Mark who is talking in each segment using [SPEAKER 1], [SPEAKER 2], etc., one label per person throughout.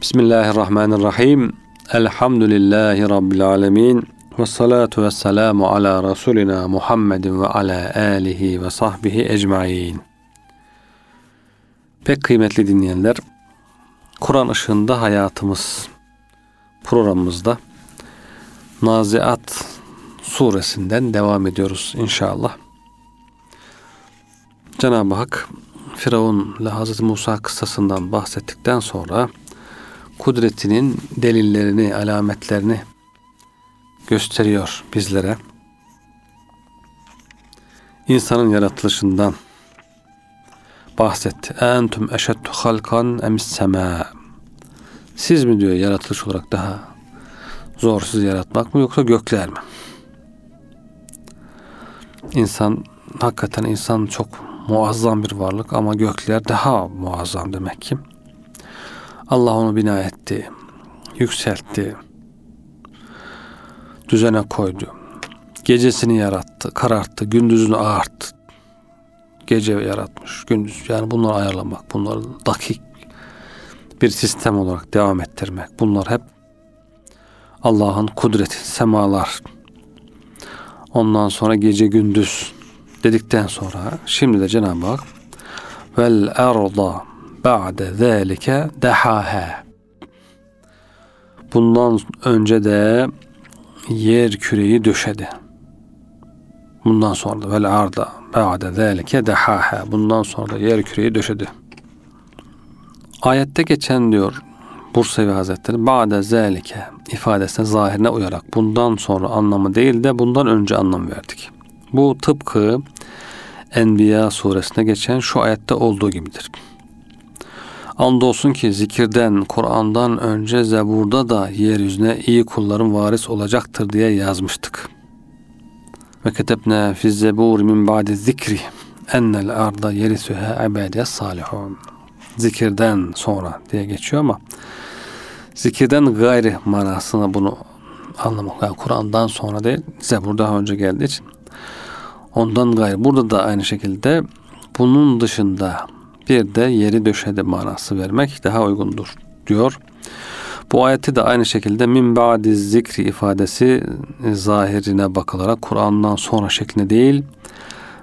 [SPEAKER 1] Bismillahirrahmanirrahim. Elhamdülillahi Rabbil alemin. Ve salatu ve selamu ala Resulina Muhammedin ve ala alihi ve sahbihi ecmain. Pek kıymetli dinleyenler, Kur'an ışığında hayatımız programımızda Naziat suresinden devam ediyoruz inşallah. Cenab-ı Hak Firavun ile Hazreti Musa kıssasından bahsettikten sonra kudretinin delillerini, alametlerini gösteriyor bizlere. İnsanın yaratılışından bahsetti. Entum eşeddu halkan emis sema. Siz mi diyor yaratılış olarak daha zor sizi yaratmak mı yoksa gökler mi? İnsan hakikaten insan çok muazzam bir varlık ama gökler daha muazzam demek ki. Allah onu bina etti, yükseltti, düzene koydu. Gecesini yarattı, kararttı, gündüzünü ağarttı. Gece yaratmış, gündüz. Yani bunları ayarlamak, bunları dakik bir sistem olarak devam ettirmek. Bunlar hep Allah'ın kudreti, semalar. Ondan sonra gece gündüz dedikten sonra şimdi de Cenab-ı Hak vel erda ba'de zâlike dehaha bundan önce de yer küreyi döşedi. Bundan sonra da vel arda ba'de zâlike dehaha bundan sonra da yer küreyi döşedi. Ayette geçen diyor Bursevi Hazretleri ba'de zâlike ifadesine zahirine uyarak bundan sonra anlamı değil de bundan önce anlam verdik. Bu tıpkı Enbiya suresine geçen şu ayette olduğu gibidir. Andolsun ki zikirden, Kur'an'dan önce Zebur'da da yeryüzüne iyi kulların varis olacaktır diye yazmıştık. Ve ketebne fi zebur min ba'di zikri ennel arda yerisühe ibadiye salihun. Zikirden sonra diye geçiyor ama zikirden gayri manasına bunu anlamak. Yani Kur'an'dan sonra değil, Zebur daha önce geldiği için ondan gayrı. Burada da aynı şekilde bunun dışında bir de yeri döşedi manası vermek daha uygundur diyor. Bu ayeti de aynı şekilde min ba'di zikri ifadesi e, zahirine bakılarak Kur'an'dan sonra şeklinde değil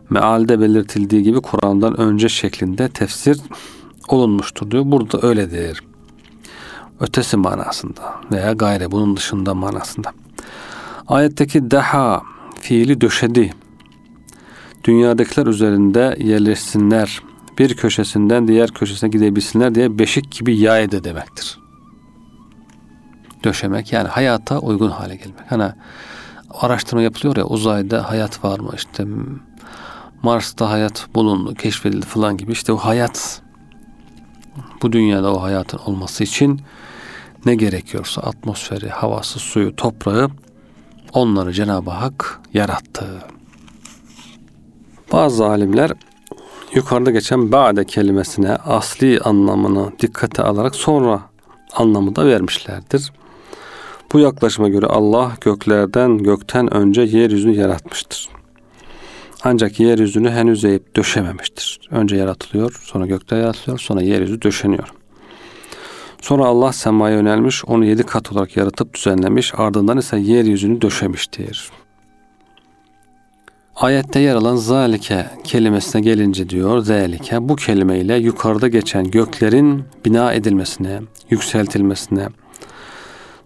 [SPEAKER 1] mealde belirtildiği gibi Kur'an'dan önce şeklinde tefsir olunmuştur diyor. Burada öyledir. Ötesi manasında veya gayre bunun dışında manasında. Ayetteki daha fiili döşedi. Dünyadakiler üzerinde yerleşsinler bir köşesinden diğer köşesine gidebilsinler diye beşik gibi yaydı demektir. Döşemek yani hayata uygun hale gelmek. Hani araştırma yapılıyor ya uzayda hayat var mı işte Mars'ta hayat bulundu, keşfedildi falan gibi işte o hayat bu dünyada o hayatın olması için ne gerekiyorsa atmosferi, havası, suyu, toprağı onları Cenab-ı Hak yarattı. Bazı alimler yukarıda geçen ba'de kelimesine asli anlamını dikkate alarak sonra anlamı da vermişlerdir. Bu yaklaşıma göre Allah göklerden gökten önce yeryüzünü yaratmıştır. Ancak yeryüzünü henüz eğip döşememiştir. Önce yaratılıyor, sonra gökte yaratılıyor, sonra yeryüzü döşeniyor. Sonra Allah semaya yönelmiş, onu yedi kat olarak yaratıp düzenlemiş, ardından ise yeryüzünü döşemiştir. Ayette yer alan zalike kelimesine gelince diyor zalike bu kelimeyle yukarıda geçen göklerin bina edilmesine, yükseltilmesine,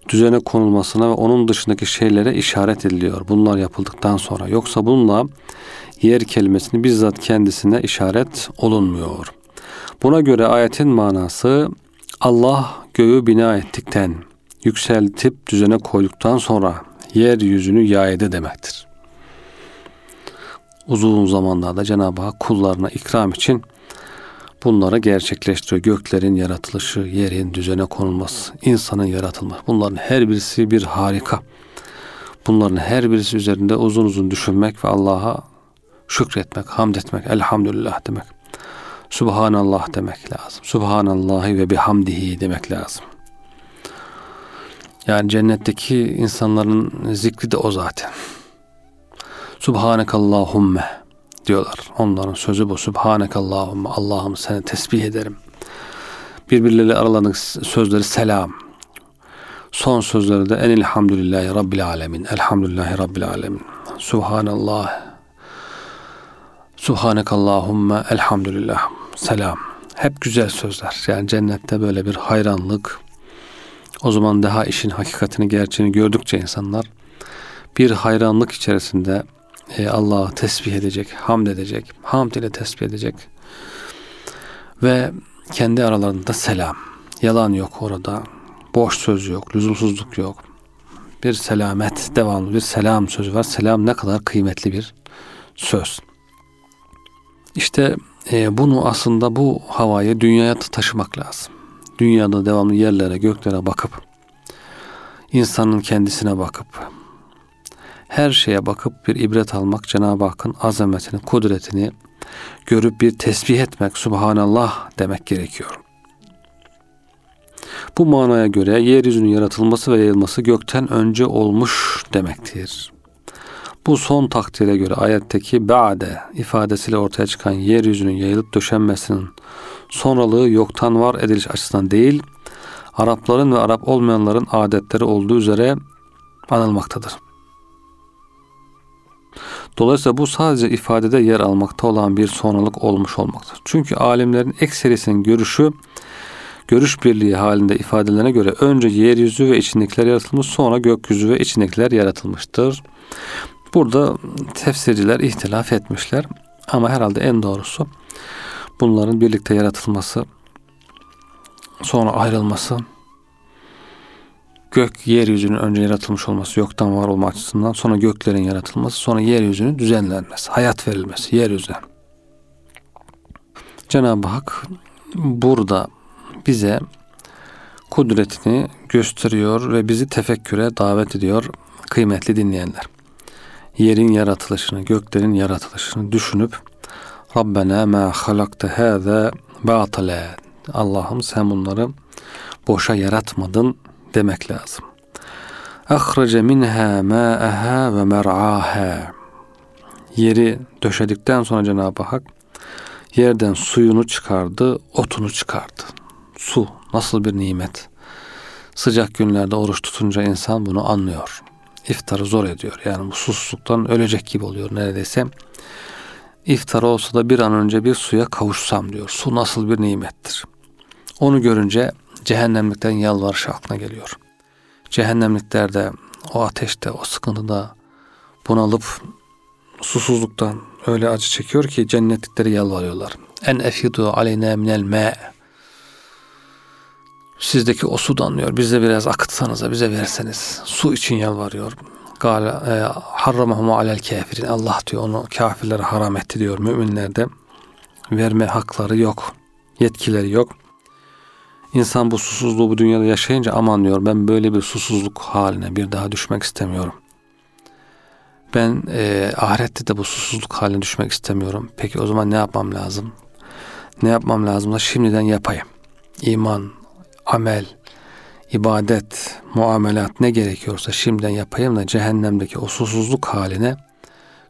[SPEAKER 1] düzene konulmasına ve onun dışındaki şeylere işaret ediliyor. Bunlar yapıldıktan sonra. Yoksa bununla yer kelimesini bizzat kendisine işaret olunmuyor. Buna göre ayetin manası Allah göğü bina ettikten, yükseltip düzene koyduktan sonra yeryüzünü yaydı demektir uzun zamanlarda Cenab-ı Hak kullarına ikram için bunları gerçekleştiriyor. Göklerin yaratılışı, yerin düzene konulması, insanın yaratılması. Bunların her birisi bir harika. Bunların her birisi üzerinde uzun uzun düşünmek ve Allah'a şükretmek, hamd etmek, elhamdülillah demek. Subhanallah demek lazım. Subhanallahi ve bihamdihi demek lazım. Yani cennetteki insanların zikri de o zaten. Subhanekallahümme diyorlar. Onların sözü bu. Subhanekallahümme. Allah'ım seni tesbih ederim. birbirleriyle aralarındaki sözleri selam. Son sözleri de enilhamdülillahi rabbil alemin. Elhamdülillahi rabbil alemin. Subhanallah. Subhanekallahumma elhamdülillah. Selam. Hep güzel sözler. Yani cennette böyle bir hayranlık. O zaman daha işin hakikatini, gerçeğini gördükçe insanlar bir hayranlık içerisinde Allah'ı tesbih edecek, hamd edecek, hamd ile tesbih edecek. Ve kendi aralarında selam. Yalan yok orada. Boş söz yok, lüzumsuzluk yok. Bir selamet, devamlı bir selam sözü var. Selam ne kadar kıymetli bir söz. İşte e, bunu aslında bu havayı dünyaya taşımak lazım. Dünyada devamlı yerlere, göklere bakıp, insanın kendisine bakıp, her şeye bakıp bir ibret almak, Cenab-ı Hakk'ın azametini, kudretini görüp bir tesbih etmek, Subhanallah demek gerekiyor. Bu manaya göre yeryüzünün yaratılması ve yayılması gökten önce olmuş demektir. Bu son takdire göre ayetteki ba'de ifadesiyle ortaya çıkan yeryüzünün yayılıp döşenmesinin sonralığı yoktan var ediliş açısından değil, Arapların ve Arap olmayanların adetleri olduğu üzere anılmaktadır. Dolayısıyla bu sadece ifadede yer almakta olan bir sonralık olmuş olmaktadır. Çünkü alimlerin ekserisinin görüşü görüş birliği halinde ifadelerine göre önce yeryüzü ve içindekiler yaratılmış sonra gökyüzü ve içindekiler yaratılmıştır. Burada tefsirciler ihtilaf etmişler ama herhalde en doğrusu bunların birlikte yaratılması sonra ayrılması gök yeryüzünün önce yaratılmış olması yoktan var olma açısından sonra göklerin yaratılması sonra yeryüzünün düzenlenmesi hayat verilmesi yeryüzüne. Cenab-ı Hak burada bize kudretini gösteriyor ve bizi tefekküre davet ediyor kıymetli dinleyenler. Yerin yaratılışını, göklerin yaratılışını düşünüp Rabbena ma halakte hâze batile Allah'ım sen bunları boşa yaratmadın demek lazım. Ahrece minha ma'aha ve mer'aha Yeri döşedikten sonra Cenab-ı Hak yerden suyunu çıkardı, otunu çıkardı. Su nasıl bir nimet. Sıcak günlerde oruç tutunca insan bunu anlıyor. İftarı zor ediyor. Yani bu susuzluktan ölecek gibi oluyor neredeyse. İftar olsa da bir an önce bir suya kavuşsam diyor. Su nasıl bir nimettir. Onu görünce cehennemlikten yalvarış aklına geliyor. Cehennemliklerde o ateşte, o sıkıntıda bunalıp susuzluktan öyle acı çekiyor ki cennetlikleri yalvarıyorlar. En efidu aleyna minel me. Sizdeki o sudan diyor. Bize biraz akıtsanıza, bize verseniz. Su için yalvarıyor. E, harramahum alel kafirin. Allah diyor onu kafirlere haram etti diyor. Müminlerde verme hakları yok. Yetkileri yok. İnsan bu susuzluğu bu dünyada yaşayınca aman diyor ben böyle bir susuzluk haline bir daha düşmek istemiyorum. Ben e, ahirette de bu susuzluk haline düşmek istemiyorum. Peki o zaman ne yapmam lazım? Ne yapmam lazım da şimdiden yapayım. İman, amel, ibadet, muamelat ne gerekiyorsa şimdiden yapayım da cehennemdeki o susuzluk haline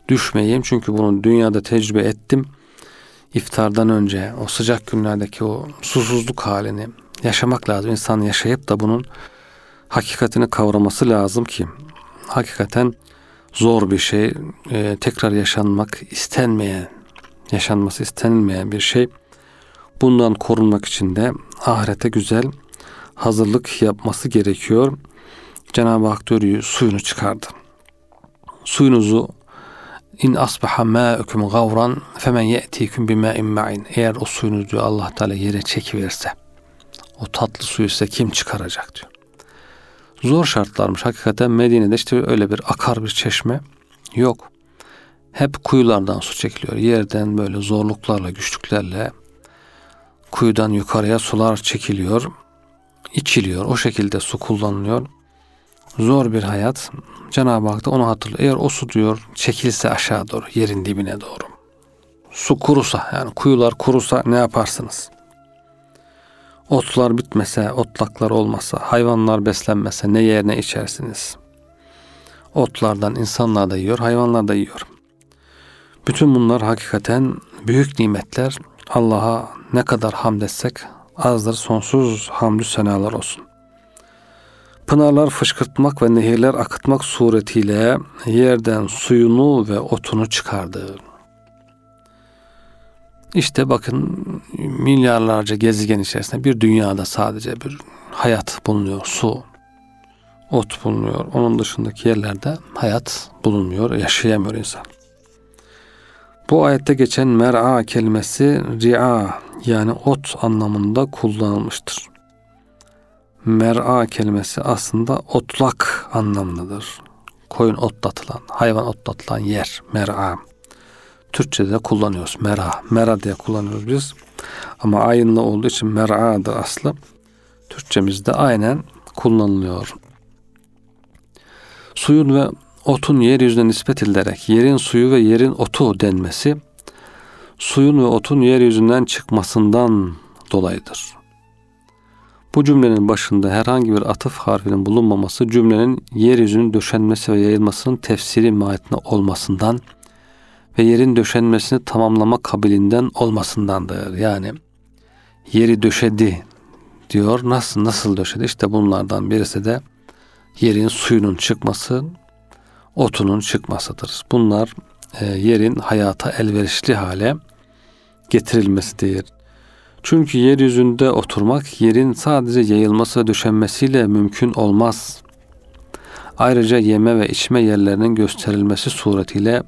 [SPEAKER 1] düşmeyeyim. Çünkü bunu dünyada tecrübe ettim. İftardan önce o sıcak günlerdeki o susuzluk halini yaşamak lazım. İnsan yaşayıp da bunun hakikatini kavraması lazım ki hakikaten zor bir şey. E, tekrar yaşanmak istenmeyen, yaşanması istenilmeyen bir şey. Bundan korunmak için de ahirete güzel hazırlık yapması gerekiyor. Cenab-ı Hak diyor suyunu çıkardı. Suyunuzu in asbaha ma'ukum gavran femen ye'tikum bima'in ma'in. Eğer o suyunuzu diyor Allah Teala yere çekiverirse o tatlı suyu size kim çıkaracak diyor. Zor şartlarmış. Hakikaten Medine'de işte öyle bir akar bir çeşme yok. Hep kuyulardan su çekiliyor. Yerden böyle zorluklarla, güçlüklerle kuyudan yukarıya sular çekiliyor. içiliyor. O şekilde su kullanılıyor. Zor bir hayat. Cenab-ı Hak da onu hatırlıyor. Eğer o su diyor çekilse aşağı doğru, yerin dibine doğru. Su kurusa yani kuyular kurusa ne yaparsınız? Otlar bitmese, otlaklar olmasa, hayvanlar beslenmese ne yer ne içersiniz? Otlardan insanlar da yiyor, hayvanlar da yiyor. Bütün bunlar hakikaten büyük nimetler. Allah'a ne kadar hamd etsek azdır sonsuz hamdü senalar olsun. Pınarlar fışkırtmak ve nehirler akıtmak suretiyle yerden suyunu ve otunu çıkardı. İşte bakın milyarlarca gezegen içerisinde bir dünyada sadece bir hayat bulunuyor. Su, ot bulunuyor. Onun dışındaki yerlerde hayat bulunmuyor, yaşayamıyor insan. Bu ayette geçen mer'a kelimesi ri'a yani ot anlamında kullanılmıştır. Mer'a kelimesi aslında otlak anlamlıdır. Koyun otlatılan, hayvan otlatılan yer mer'a. Türkçe'de kullanıyoruz. Mera. Mera diye kullanıyoruz biz. Ama ayınlı olduğu için mera'dır aslı. Türkçemizde aynen kullanılıyor. Suyun ve otun yeryüzüne nispet edilerek yerin suyu ve yerin otu denmesi suyun ve otun yeryüzünden çıkmasından dolayıdır. Bu cümlenin başında herhangi bir atıf harfinin bulunmaması cümlenin yeryüzünün döşenmesi ve yayılmasının tefsiri mahiyetine olmasından ve yerin döşenmesini tamamlama kabilinden olmasındandır. Yani yeri döşedi diyor. Nasıl nasıl döşedi? İşte bunlardan birisi de yerin suyunun çıkması, otunun çıkmasıdır. Bunlar e, yerin hayata elverişli hale getirilmesidir. Çünkü yeryüzünde oturmak yerin sadece yayılması ve döşenmesiyle mümkün olmaz. Ayrıca yeme ve içme yerlerinin gösterilmesi suretiyle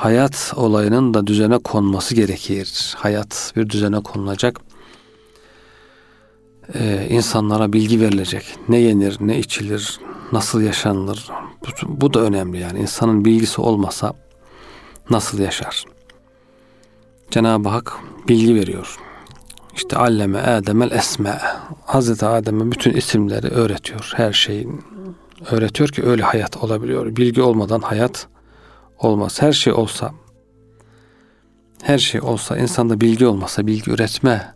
[SPEAKER 1] hayat olayının da düzene konması gerekir. Hayat bir düzene konulacak. Ee, insanlara bilgi verilecek. Ne yenir, ne içilir, nasıl yaşanılır. Bu, bu da önemli yani. İnsanın bilgisi olmasa nasıl yaşar? Cenab-ı Hak bilgi veriyor. İşte alleme Adem'el esme. Hazreti Adem'e bütün isimleri öğretiyor. Her şeyi öğretiyor ki öyle hayat olabiliyor. Bilgi olmadan hayat olmaz. Her şey olsa her şey olsa insanda bilgi olmasa, bilgi üretme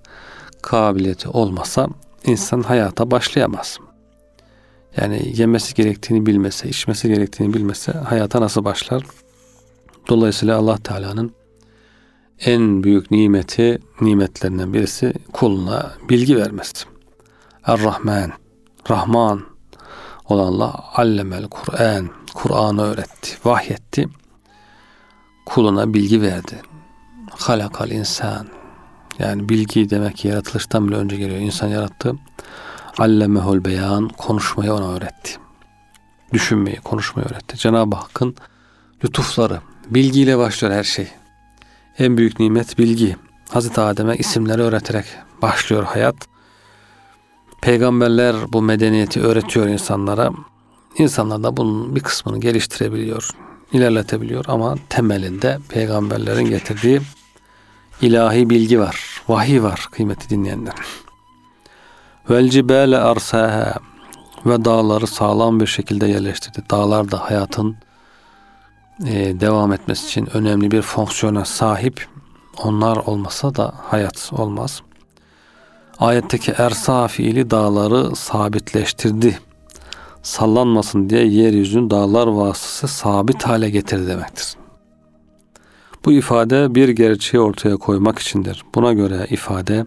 [SPEAKER 1] kabiliyeti olmasa insan hayata başlayamaz. Yani yemesi gerektiğini bilmese, içmesi gerektiğini bilmese hayata nasıl başlar? Dolayısıyla Allah Teala'nın en büyük nimeti, nimetlerinden birisi kuluna bilgi vermesi. Er-Rahman, Rahman olan Allah allemel Kur'an, Kur'an'ı öğretti, vahyetti kuluna bilgi verdi. Halakal insan. Yani bilgi demek ki yaratılıştan bile önce geliyor. İnsan yarattı. Allemehul beyan. Konuşmayı ona öğretti. Düşünmeyi, konuşmayı öğretti. Cenab-ı Hakk'ın lütufları. Bilgiyle başlıyor her şey. En büyük nimet bilgi. Hazreti Adem'e isimleri öğreterek başlıyor hayat. Peygamberler bu medeniyeti öğretiyor insanlara. İnsanlar da bunun bir kısmını geliştirebiliyor ilerletebiliyor ama temelinde peygamberlerin getirdiği ilahi bilgi var. Vahiy var kıymeti dinleyenler. Vel cibale arsaha ve dağları sağlam bir şekilde yerleştirdi. Dağlar da hayatın e, devam etmesi için önemli bir fonksiyona sahip. Onlar olmasa da hayat olmaz. Ayetteki ersa fiili dağları sabitleştirdi sallanmasın diye yeryüzünün dağlar vasıtası sabit hale getir demektir. Bu ifade bir gerçeği ortaya koymak içindir. Buna göre ifade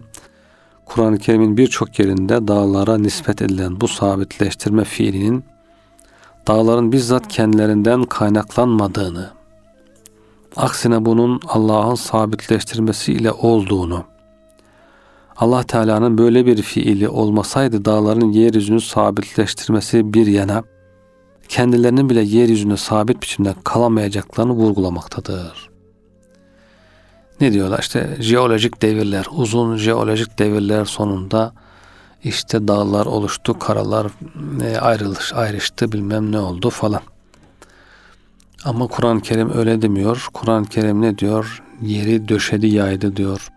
[SPEAKER 1] Kur'an-ı Kerim'in birçok yerinde dağlara nispet edilen bu sabitleştirme fiilinin dağların bizzat kendilerinden kaynaklanmadığını, aksine bunun Allah'ın sabitleştirmesi ile olduğunu, Allah Teala'nın böyle bir fiili olmasaydı dağların yeryüzünü sabitleştirmesi bir yana kendilerinin bile yeryüzünde sabit biçimde kalamayacaklarını vurgulamaktadır. Ne diyorlar işte jeolojik devirler, uzun jeolojik devirler sonunda işte dağlar oluştu, karalar e, ayrılış, ayrıştı bilmem ne oldu falan. Ama Kur'an-ı Kerim öyle demiyor. Kur'an-ı Kerim ne diyor? Yeri döşedi yaydı diyor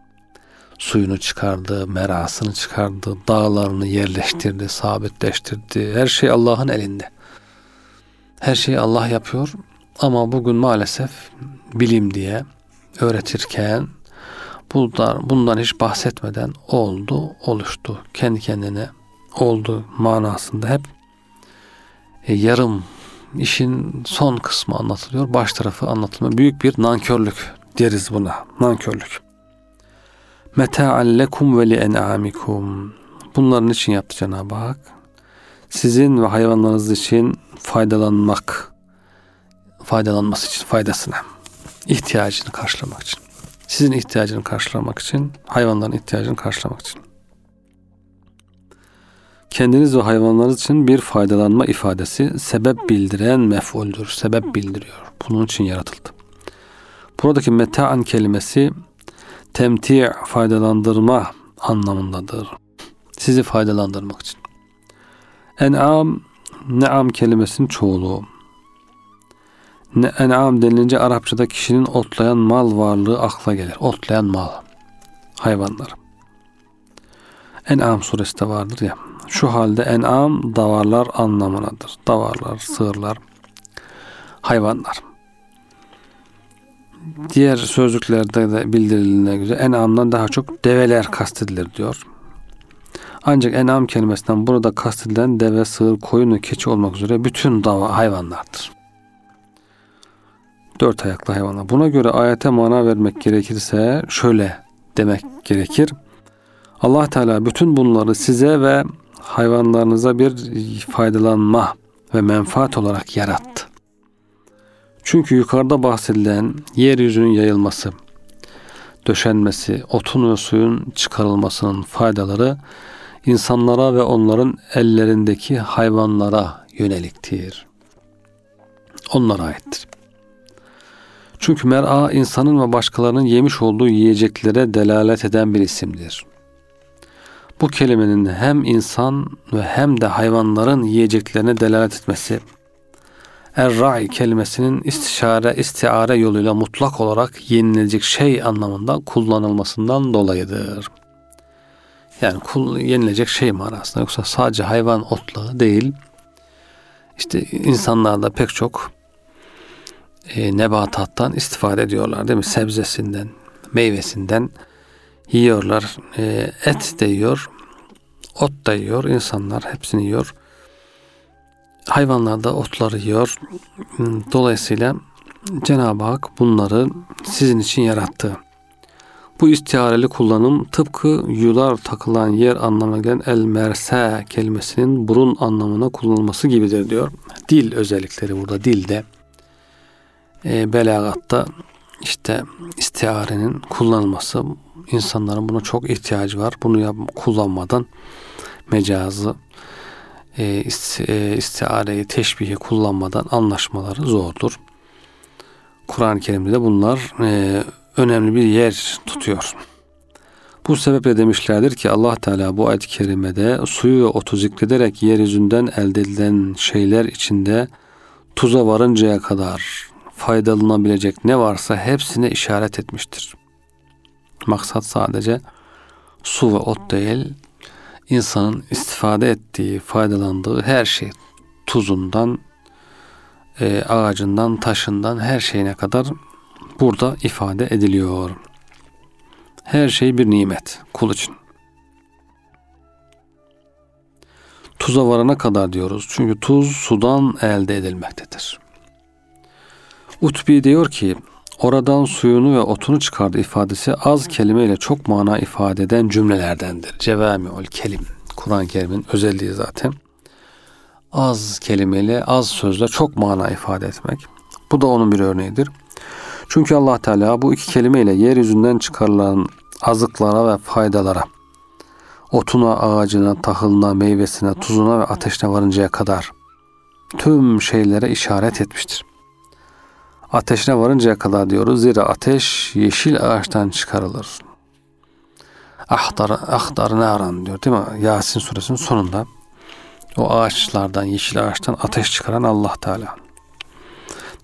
[SPEAKER 1] suyunu çıkardı, merasını çıkardı, dağlarını yerleştirdi, sabitleştirdi. Her şey Allah'ın elinde. Her şeyi Allah yapıyor ama bugün maalesef bilim diye öğretirken bundan, bundan hiç bahsetmeden oldu, oluştu. Kendi kendine oldu manasında hep e, yarım işin son kısmı anlatılıyor. Baş tarafı anlatılmıyor. Büyük bir nankörlük deriz buna. Nankörlük. Meta'an lekum ve li en'amikum. Bunların için yaptı Cenab-ı Hak. Sizin ve hayvanlarınız için faydalanmak, faydalanması için, faydasına, ihtiyacını karşılamak için. Sizin ihtiyacını karşılamak için, hayvanların ihtiyacını karşılamak için. Kendiniz ve hayvanlarınız için bir faydalanma ifadesi sebep bildiren mef'uldür. Sebep bildiriyor. Bunun için yaratıldı. Buradaki meta'an kelimesi temti' faydalandırma anlamındadır. Sizi faydalandırmak için. En'am, ne'am kelimesinin çoğulu. Ne, en'am denilince Arapçada kişinin otlayan mal varlığı akla gelir. Otlayan mal. Hayvanlar. En'am suresi de vardır ya. Şu halde en'am davarlar anlamınadır. Davarlar, sığırlar, hayvanlar. Diğer sözlüklerde de bildirildiğine göre en'amdan daha çok develer kastedilir diyor. Ancak en'am kelimesinden burada kastedilen deve, sığır, koyun ve keçi olmak üzere bütün dava hayvanlardır. Dört ayaklı hayvanlar. Buna göre ayete mana vermek gerekirse şöyle demek gerekir. Allah Teala bütün bunları size ve hayvanlarınıza bir faydalanma ve menfaat olarak yarattı. Çünkü yukarıda bahsedilen yeryüzünün yayılması, döşenmesi, otun ve suyun çıkarılmasının faydaları insanlara ve onların ellerindeki hayvanlara yöneliktir. Onlara aittir. Çünkü mer'a insanın ve başkalarının yemiş olduğu yiyeceklere delalet eden bir isimdir. Bu kelimenin hem insan ve hem de hayvanların yiyeceklerine delalet etmesi Er-ra'i kelimesinin istişare, istiare yoluyla mutlak olarak yenilecek şey anlamında kullanılmasından dolayıdır. Yani kul, yenilecek şey manasında yoksa sadece hayvan otlağı değil. İşte insanlar da pek çok e, nebatattan istifade ediyorlar değil mi? Sebzesinden, meyvesinden yiyorlar. E, et de yiyor, ot da yiyor. insanlar hepsini yiyor. Hayvanlar da otları yiyor. Dolayısıyla Cenab-ı Hak bunları sizin için yarattı. Bu istihareli kullanım tıpkı yular takılan yer anlamına gelen el merse kelimesinin burun anlamına kullanılması gibidir diyor. Dil özellikleri burada dilde e, belagatta işte istiharenin kullanılması insanların buna çok ihtiyacı var. Bunu yap, kullanmadan mecazı e, istiareyi, teşbihi kullanmadan anlaşmaları zordur. Kur'an-ı Kerim'de de bunlar e, önemli bir yer tutuyor. Bu sebeple demişlerdir ki Allah Teala bu ayet-i kerimede suyu ve otu zikrederek yeryüzünden elde edilen şeyler içinde tuza varıncaya kadar faydalanabilecek ne varsa hepsine işaret etmiştir. Maksat sadece su ve ot değil, insanın istifade ettiği, faydalandığı her şey tuzundan, e, ağacından, taşından her şeyine kadar burada ifade ediliyor. Her şey bir nimet kul için. Tuza varana kadar diyoruz. Çünkü tuz sudan elde edilmektedir. Utbi diyor ki oradan suyunu ve otunu çıkardı ifadesi az kelimeyle çok mana ifade eden cümlelerdendir. Cevami'ül kelim. Kur'an-ı Kerim'in özelliği zaten. Az kelimeyle az sözle çok mana ifade etmek. Bu da onun bir örneğidir. Çünkü Allah Teala bu iki kelimeyle yeryüzünden çıkarılan azıklara ve faydalara, otuna, ağacına, tahılına, meyvesine, tuzuna ve ateşine varıncaya kadar tüm şeylere işaret etmiştir. Ateşine varıncaya kadar diyoruz. Zira ateş yeşil ağaçtan çıkarılır. Ahdar, ahdar naran diyor değil mi? Yasin suresinin sonunda. O ağaçlardan, yeşil ağaçtan ateş çıkaran Allah Teala.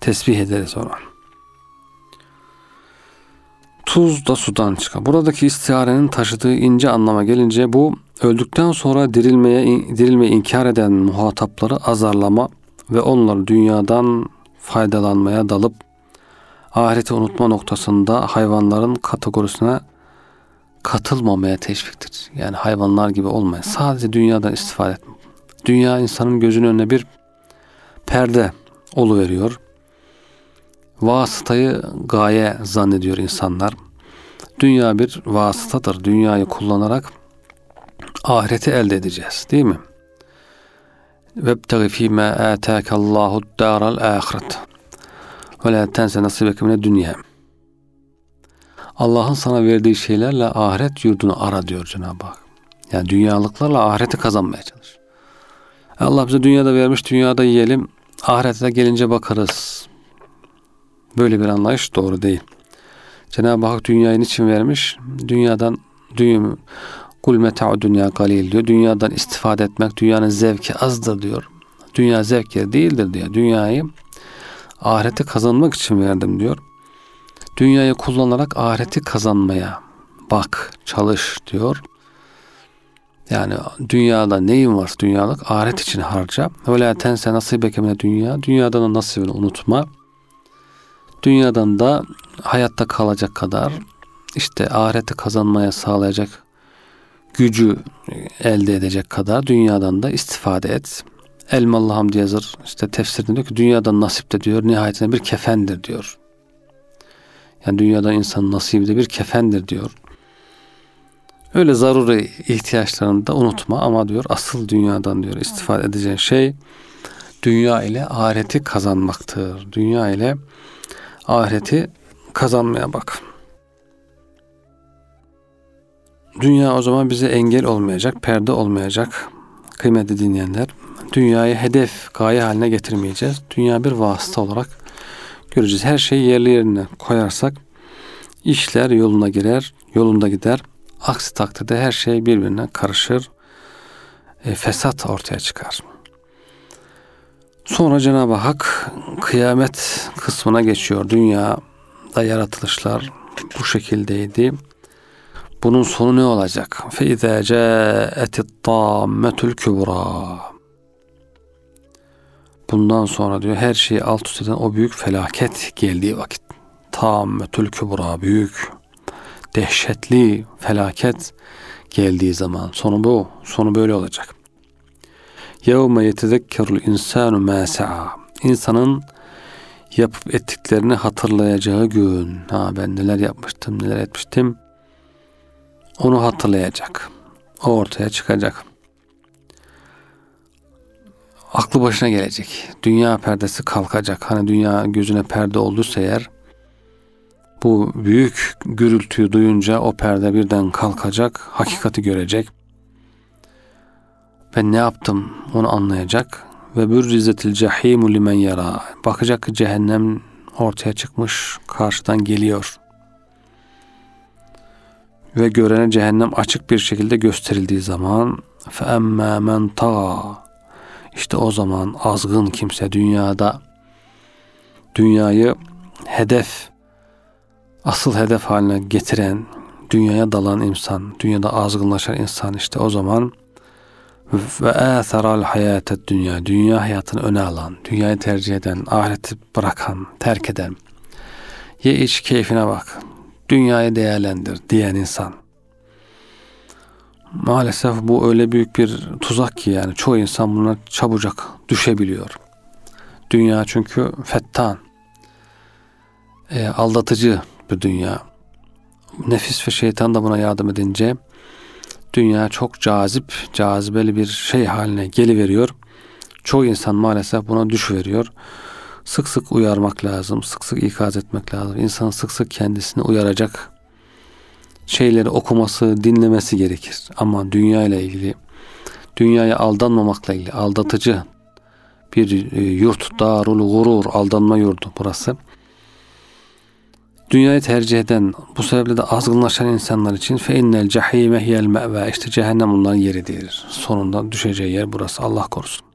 [SPEAKER 1] Tesbih ederiz ona. Tuz da sudan çıkar. Buradaki istiharenin taşıdığı ince anlama gelince bu öldükten sonra dirilmeye dirilmeyi inkar eden muhatapları azarlama ve onları dünyadan faydalanmaya dalıp ahireti unutma noktasında hayvanların kategorisine katılmamaya teşviktir. Yani hayvanlar gibi olmayın. Sadece dünyadan istifade etme. Dünya insanın gözünün önüne bir perde veriyor. Vasıtayı gaye zannediyor insanlar. Dünya bir vasıtadır. Dünyayı kullanarak ahireti elde edeceğiz. Değil mi? Vebtegi fîmâ âtâkallâhu dâral âhiret. Ve lâ tense nasibeke mine dünya. Allah'ın sana verdiği şeylerle ahiret yurdunu ara diyor Cenab-ı Hak. Yani dünyalıklarla ahireti kazanmaya çalış. Allah bize dünyada vermiş, dünyada yiyelim, ahirete gelince bakarız. Böyle bir anlayış doğru değil. Cenab-ı Hak dünyayı için vermiş? Dünyadan dünya kul meta'u dünya galil diyor. Dünyadan istifade etmek dünyanın zevki azdır diyor. Dünya zevk yeri değildir diyor. Dünyayı ahireti kazanmak için verdim diyor. Dünyayı kullanarak ahireti kazanmaya bak, çalış diyor. Yani dünyada neyin var dünyalık ahiret için harca. Ve la tense nasibeke dünya. Dünyadan da nasibini unutma. Dünyadan da hayatta kalacak kadar işte ahireti kazanmaya sağlayacak gücü elde edecek kadar dünyadan da istifade et. Elmalı Hamdi yazır işte tefsirinde diyor ki dünyadan nasip de diyor nihayetinde bir kefendir diyor. Yani dünyadan insan nasibi de bir kefendir diyor. Öyle zaruri ihtiyaçlarını da unutma ama diyor asıl dünyadan diyor istifade edeceğin şey dünya ile ahireti kazanmaktır. Dünya ile ahireti kazanmaya bak. Dünya o zaman bize engel olmayacak, perde olmayacak. Kıymetli dinleyenler, dünyayı hedef, gaye haline getirmeyeceğiz. Dünya bir vasıta olarak göreceğiz. Her şeyi yerli yerine koyarsak işler yoluna girer, yolunda gider. Aksi takdirde her şey birbirine karışır. E, fesat ortaya çıkar. Sonra Cenab-ı Hak kıyamet kısmına geçiyor. Dünyada yaratılışlar bu şekildeydi. Bunun sonu ne olacak? فَاِذَا جَاءَتِ الطَّامَّةُ kübra. Bundan sonra diyor her şeyi alt üst eden o büyük felaket geldiği vakit. Tammetül kübra büyük, dehşetli felaket geldiği zaman. Sonu bu, sonu böyle olacak. يَوْمَ يَتَذَكَّرُ الْاِنْسَانُ مَا سَعَى İnsanın yapıp ettiklerini hatırlayacağı gün. Ha ben neler yapmıştım, neler etmiştim. Onu hatırlayacak. O ortaya çıkacak. Aklı başına gelecek. Dünya perdesi kalkacak. Hani dünya gözüne perde olduysa eğer bu büyük gürültüyü duyunca o perde birden kalkacak. Hakikati görecek ben ne yaptım onu anlayacak ve bürrizetil cehimu limen yara bakacak ki cehennem ortaya çıkmış karşıdan geliyor ve görene cehennem açık bir şekilde gösterildiği zaman fe emmâ men işte o zaman azgın kimse dünyada dünyayı hedef asıl hedef haline getiren dünyaya dalan insan dünyada azgınlaşan insan işte o zaman ve âtheral hayâtet dünya. Dünya hayatını öne alan, dünyayı tercih eden, ahireti bırakan, terk eden, ye iç keyfine bak, dünyayı değerlendir diyen insan. Maalesef bu öyle büyük bir tuzak ki yani çoğu insan buna çabucak düşebiliyor. Dünya çünkü fettan, e, aldatıcı bir dünya. Nefis ve şeytan da buna yardım edince dünya çok cazip, cazibeli bir şey haline geliveriyor. Çoğu insan maalesef buna düşüveriyor. Sık sık uyarmak lazım, sık sık ikaz etmek lazım. İnsan sık sık kendisini uyaracak şeyleri okuması, dinlemesi gerekir. Ama dünya ile ilgili, dünyaya aldanmamakla ilgili, aldatıcı bir e, yurt, darul gurur, aldanma yurdu burası dünyayı tercih eden, bu sebeple de azgınlaşan insanlar için fe innel cehime hiyel me've işte cehennem onların yeridir. Sonunda düşeceği yer burası. Allah korusun.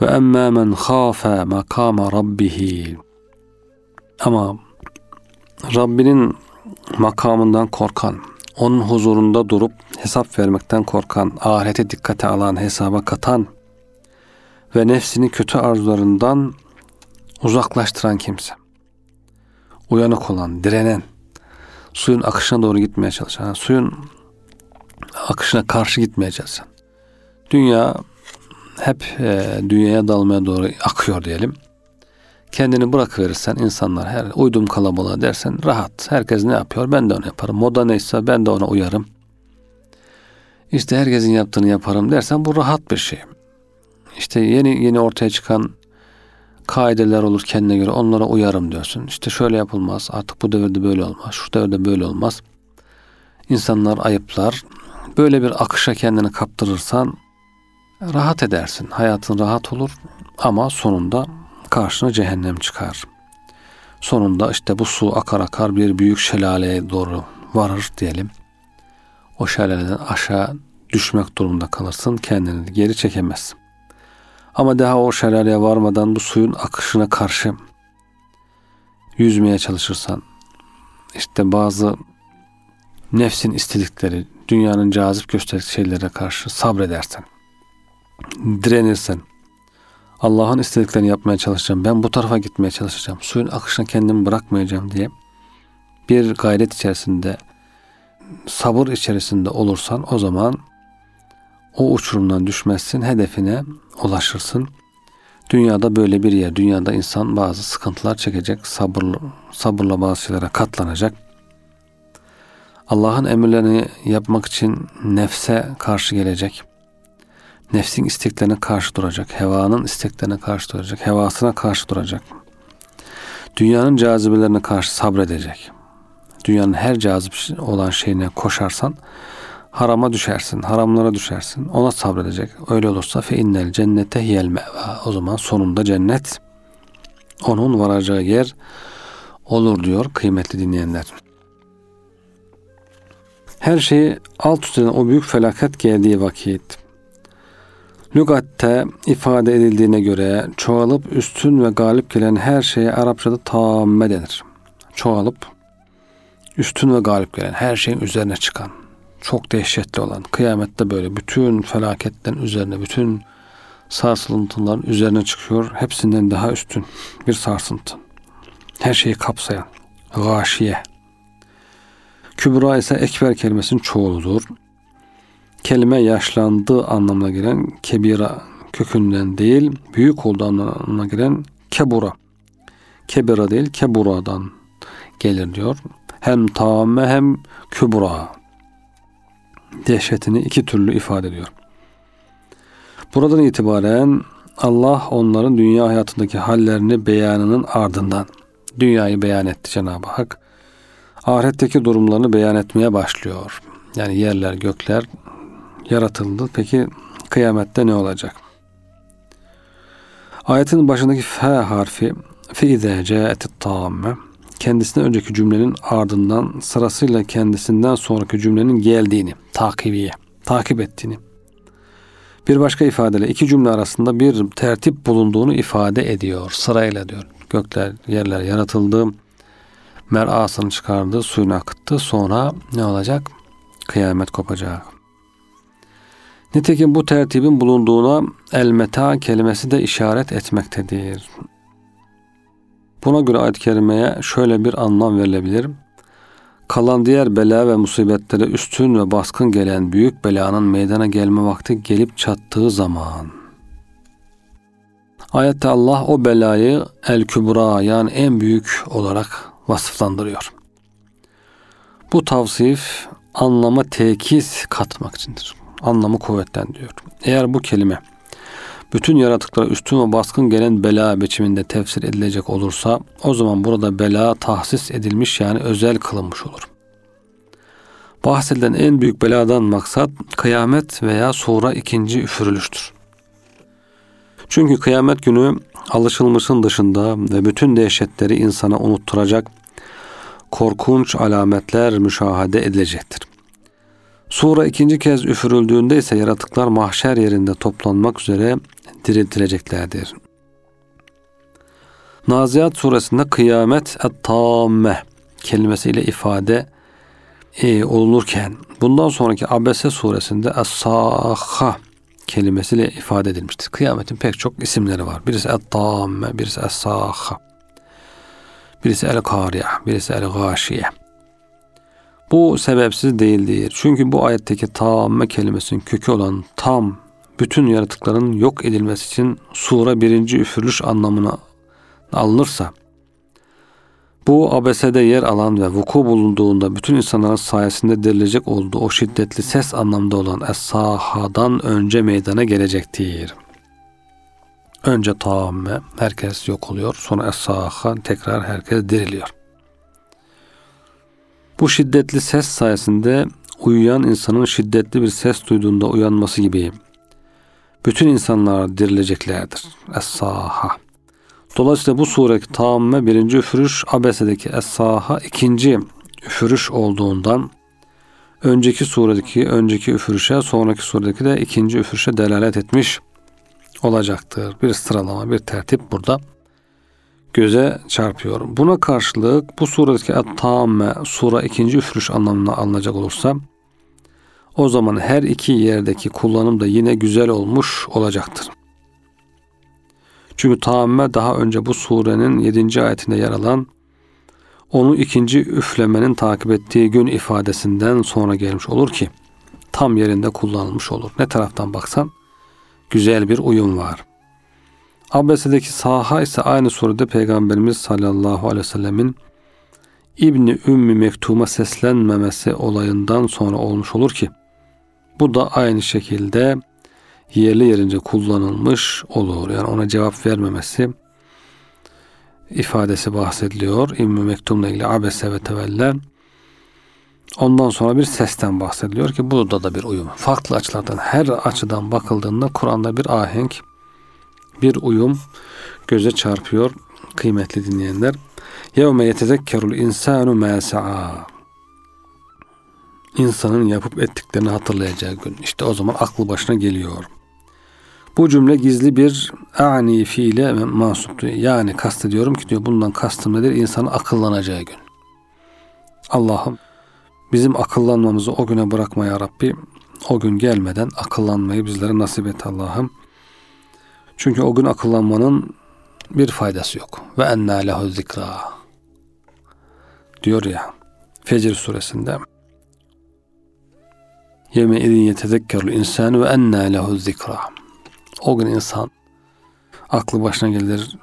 [SPEAKER 1] Ve emmâ men khâfe makâme rabbihi ama Rabbinin makamından korkan, onun huzurunda durup hesap vermekten korkan, ahirete dikkate alan, hesaba katan ve nefsini kötü arzularından uzaklaştıran kimse uyanık olan, direnen, suyun akışına doğru gitmeye çalışan, suyun akışına karşı gitmeye çalışan. Dünya hep e, dünyaya dalmaya doğru akıyor diyelim. kendini bırakıverirsen insanlar her uydum kalabalığa dersen rahat. Herkes ne yapıyor ben de onu yaparım. Moda neyse ben de ona uyarım. İşte herkesin yaptığını yaparım dersen bu rahat bir şey. İşte yeni yeni ortaya çıkan kaideler olur kendine göre onlara uyarım diyorsun. İşte şöyle yapılmaz artık bu devirde böyle olmaz şu devirde böyle olmaz. İnsanlar ayıplar. Böyle bir akışa kendini kaptırırsan rahat edersin. Hayatın rahat olur ama sonunda karşına cehennem çıkar. Sonunda işte bu su akar akar bir büyük şelaleye doğru varır diyelim. O şelaleden aşağı düşmek durumunda kalırsın. Kendini geri çekemezsin. Ama daha o şelaleye varmadan bu suyun akışına karşı yüzmeye çalışırsan işte bazı nefsin istedikleri, dünyanın cazip gösterdiği şeylere karşı sabredersen, direnirsen, Allah'ın istediklerini yapmaya çalışacağım, ben bu tarafa gitmeye çalışacağım, suyun akışına kendimi bırakmayacağım diye bir gayret içerisinde, sabır içerisinde olursan o zaman o uçurumdan düşmezsin, hedefine ulaşırsın. Dünyada böyle bir yer. Dünyada insan bazı sıkıntılar çekecek, sabırlı, sabırla bazı şeylere katlanacak. Allah'ın emirlerini yapmak için nefse karşı gelecek. Nefsin isteklerine karşı duracak. Hevanın isteklerine karşı duracak. Hevasına karşı duracak. Dünyanın cazibelerine karşı sabredecek. Dünyanın her cazip olan şeyine koşarsan harama düşersin, haramlara düşersin. Ona sabredecek. Öyle olursa fe innel cennete hiyel meva. O zaman sonunda cennet onun varacağı yer olur diyor kıymetli dinleyenler. Her şeyi alt üst eden o büyük felaket geldiği vakit lügatte ifade edildiğine göre çoğalıp üstün ve galip gelen her şeye Arapçada tamme denir. Çoğalıp üstün ve galip gelen her şeyin üzerine çıkan çok dehşetli olan kıyamette böyle bütün felaketlerin üzerine bütün sarsıntıların üzerine çıkıyor. Hepsinden daha üstün bir sarsıntı. Her şeyi kapsayan gâşiye. Kübra ise ekber kelimesinin çoğuludur. Kelime yaşlandığı anlamına gelen kebira kökünden değil, büyük olduğu anlamına gelen kebura. Kebira değil, kebura'dan gelir diyor. Hem tamme hem kübra dehşetini iki türlü ifade ediyor. Buradan itibaren Allah onların dünya hayatındaki hallerini beyanının ardından dünyayı beyan etti Cenab-ı Hak. Ahiretteki durumlarını beyan etmeye başlıyor. Yani yerler, gökler yaratıldı. Peki kıyamette ne olacak? Ayetin başındaki F harfi fi izâ câetit tâmme kendisine önceki cümlenin ardından sırasıyla kendisinden sonraki cümlenin geldiğini, takibiye, takip ettiğini. Bir başka ifadeyle iki cümle arasında bir tertip bulunduğunu ifade ediyor. Sırayla diyor. Gökler, yerler yaratıldı. Merasını çıkardı, suyunu akıttı. Sonra ne olacak? Kıyamet kopacak. Nitekim bu tertibin bulunduğuna elmeta kelimesi de işaret etmektedir. Buna göre ayet-i kerimeye şöyle bir anlam verilebilir. Kalan diğer bela ve musibetlere üstün ve baskın gelen büyük belanın meydana gelme vakti gelip çattığı zaman. Ayette Allah o belayı el kübra yani en büyük olarak vasıflandırıyor. Bu tavsif anlama tekis katmak içindir. Anlamı kuvvetlendiriyor. Eğer bu kelime bütün yaratıklara üstün ve baskın gelen bela biçiminde tefsir edilecek olursa o zaman burada bela tahsis edilmiş yani özel kılınmış olur. Bahsedilen en büyük beladan maksat kıyamet veya sonra ikinci üfürülüştür. Çünkü kıyamet günü alışılmışın dışında ve bütün dehşetleri insana unutturacak korkunç alametler müşahede edilecektir. Sura ikinci kez üfürüldüğünde ise yaratıklar mahşer yerinde toplanmak üzere diriltileceklerdir. Naziat suresinde kıyamet et-tamme kelimesiyle ifade e, olunurken bundan sonraki Abese suresinde es-sâhha kelimesiyle ifade edilmiştir. Kıyametin pek çok isimleri var. Birisi et-tamme, birisi es-sâhha, birisi el-kâriye, birisi el-gâşiye. Bu sebepsiz değildir. Çünkü bu ayetteki tamme kelimesinin kökü olan tam bütün yaratıkların yok edilmesi için sura birinci üfürülüş anlamına alınırsa bu abesede yer alan ve vuku bulunduğunda bütün insanların sayesinde dirilecek olduğu o şiddetli ses anlamda olan es-sahadan önce meydana gelecektir. Önce tamme herkes yok oluyor. Sonra es-saha tekrar herkes diriliyor. Bu şiddetli ses sayesinde uyuyan insanın şiddetli bir ses duyduğunda uyanması gibi bütün insanlar dirileceklerdir. Es-saha. Dolayısıyla bu sureki tamme birinci üfürüş, abesedeki es-saha ikinci üfürüş olduğundan önceki suredeki önceki üfürüşe, sonraki suredeki de ikinci üfürüşe delalet etmiş olacaktır. Bir sıralama, bir tertip burada göze çarpıyor. Buna karşılık bu suredeki et-tamme sura ikinci üfürüş anlamına alınacak olursa o zaman her iki yerdeki kullanım da yine güzel olmuş olacaktır. Çünkü tamme daha önce bu surenin 7. ayetinde yer alan onu ikinci üflemenin takip ettiği gün ifadesinden sonra gelmiş olur ki tam yerinde kullanılmış olur. Ne taraftan baksan güzel bir uyum var. Abbese'deki saha ise aynı surede Peygamberimiz sallallahu aleyhi ve sellemin İbni Ümmü Mektum'a seslenmemesi olayından sonra olmuş olur ki bu da aynı şekilde yerli yerince kullanılmış olur. Yani ona cevap vermemesi ifadesi bahsediliyor. İmmü Mektum'la ilgili abese ve tevelle. Ondan sonra bir sesten bahsediliyor ki burada da bir uyum. Farklı açılardan her açıdan bakıldığında Kur'an'da bir ahenk, bir uyum göze çarpıyor kıymetli dinleyenler. Yevme yetezekkerul insanu ma sa'a. İnsanın yapıp ettiklerini hatırlayacağı gün. İşte o zaman aklı başına geliyor. Bu cümle gizli bir ani fiile mansuptu. Yani kastediyorum ki diyor bundan kastım nedir? İnsanın akıllanacağı gün. Allah'ım bizim akıllanmamızı o güne bırakma ya Rabbi. O gün gelmeden akıllanmayı bizlere nasip et Allah'ım. Çünkü o gün akıllanmanın bir faydası yok. Ve enna lehu zikra. Diyor ya Fecr suresinde. Yeme idin yetezekkerul insanu ve enna lehu zikra. O gün insan aklı başına gelir,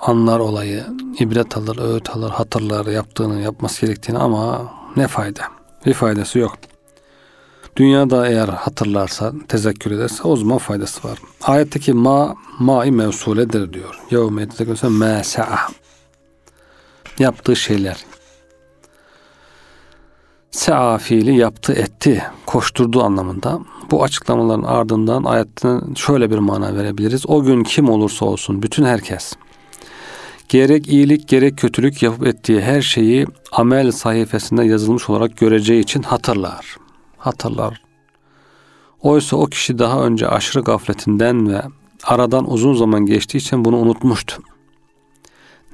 [SPEAKER 1] anlar olayı, ibret alır, öğüt alır, hatırlar yaptığını, yapması gerektiğini ama ne fayda? Bir faydası yok. Dünyada eğer hatırlarsa, tezekkür ederse o zaman faydası var. Ayetteki ma, ma'i mevsuledir diyor. Yevme tezekkürse ma sa'a. Yaptığı şeyler. Sa'a fiili yaptı, etti, koşturdu anlamında. Bu açıklamaların ardından ayetten şöyle bir mana verebiliriz. O gün kim olursa olsun bütün herkes gerek iyilik gerek kötülük yapıp ettiği her şeyi amel sayfasında yazılmış olarak göreceği için hatırlar. Hatırlar. Oysa o kişi daha önce aşırı gafletinden ve aradan uzun zaman geçtiği için bunu unutmuştu.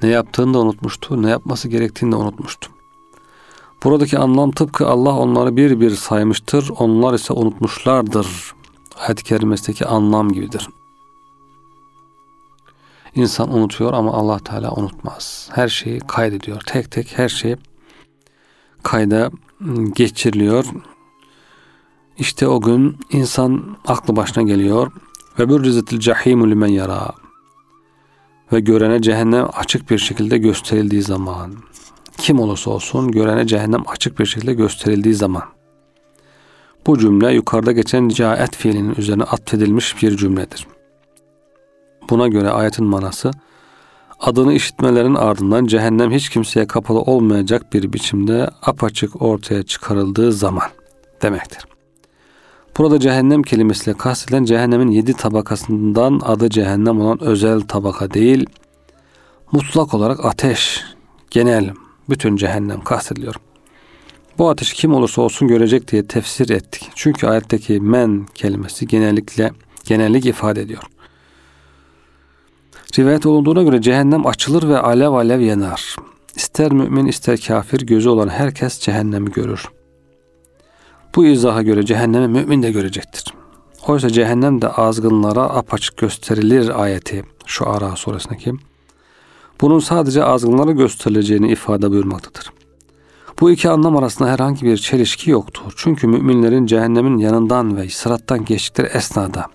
[SPEAKER 1] Ne yaptığını da unutmuştu, ne yapması gerektiğini de unutmuştu. Buradaki anlam tıpkı Allah onları bir bir saymıştır, onlar ise unutmuşlardır. Ayet-i kerimesindeki anlam gibidir. İnsan unutuyor ama Allah Teala unutmaz. Her şeyi kaydediyor. Tek tek her şeyi kayda geçiriliyor. İşte o gün insan aklı başına geliyor. Ve bir rizetil cahimu limen yara. Ve görene cehennem açık bir şekilde gösterildiği zaman kim olursa olsun görene cehennem açık bir şekilde gösterildiği zaman. Bu cümle yukarıda geçen caet fiilinin üzerine atfedilmiş bir cümledir. Buna göre ayetin manası adını işitmelerin ardından cehennem hiç kimseye kapalı olmayacak bir biçimde apaçık ortaya çıkarıldığı zaman demektir. Burada cehennem kelimesiyle kastedilen cehennemin yedi tabakasından adı cehennem olan özel tabaka değil, mutlak olarak ateş, genel, bütün cehennem kastediliyor. Bu ateş kim olursa olsun görecek diye tefsir ettik. Çünkü ayetteki men kelimesi genellikle genellik ifade ediyor. Rivayet olunduğuna göre cehennem açılır ve alev alev yanar. İster mümin ister kafir gözü olan herkes cehennemi görür. Bu izaha göre cehennemi mümin de görecektir. Oysa cehennem de azgınlara apaçık gösterilir ayeti şu Ara suresindeki bunun sadece azgınlara gösterileceğini ifade buyurmaktadır. Bu iki anlam arasında herhangi bir çelişki yoktur. Çünkü müminlerin cehennemin yanından ve sırattan geçtikleri esnada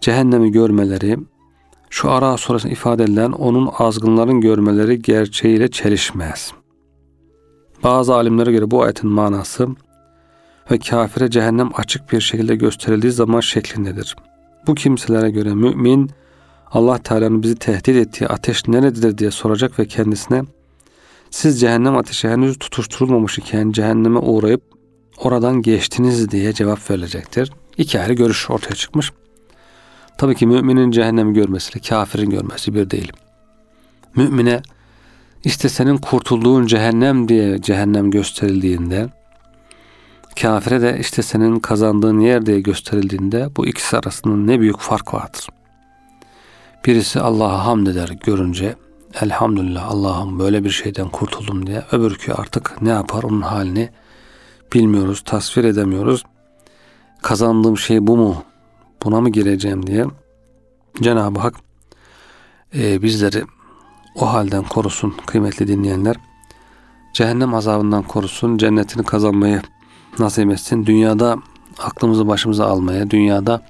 [SPEAKER 1] cehennemi görmeleri Şu ara sonrasında ifade edilen onun azgınların görmeleri gerçeğiyle çelişmez. Bazı alimlere göre bu ayetin manası ve kafire cehennem açık bir şekilde gösterildiği zaman şeklindedir. Bu kimselere göre mümin Allah Teala'nın bizi tehdit ettiği ateş nerededir diye soracak ve kendisine siz cehennem ateşi henüz tutuşturulmamış iken cehenneme uğrayıp oradan geçtiniz diye cevap verilecektir. İki ayrı görüş ortaya çıkmış. Tabii ki müminin cehennemi görmesiyle kafirin görmesi bir değil. Mümine işte senin kurtulduğun cehennem diye cehennem gösterildiğinde kafire de işte senin kazandığın yer diye gösterildiğinde bu ikisi arasında ne büyük fark vardır. Birisi Allah'a hamd eder görünce elhamdülillah Allah'ım böyle bir şeyden kurtuldum diye. Öbürkü artık ne yapar onun halini bilmiyoruz, tasvir edemiyoruz. Kazandığım şey bu mu? Buna mı gireceğim diye Cenab-ı Hak e, bizleri o halden korusun kıymetli dinleyenler. Cehennem azabından korusun, cennetini kazanmayı nasip etsin. Dünyada aklımızı başımıza almaya, dünyada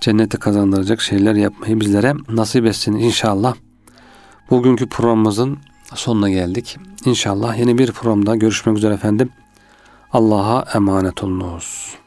[SPEAKER 1] cenneti kazandıracak şeyler yapmayı bizlere nasip etsin inşallah. Bugünkü programımızın sonuna geldik. İnşallah yeni bir programda görüşmek üzere efendim. Allah'a emanet olunuz.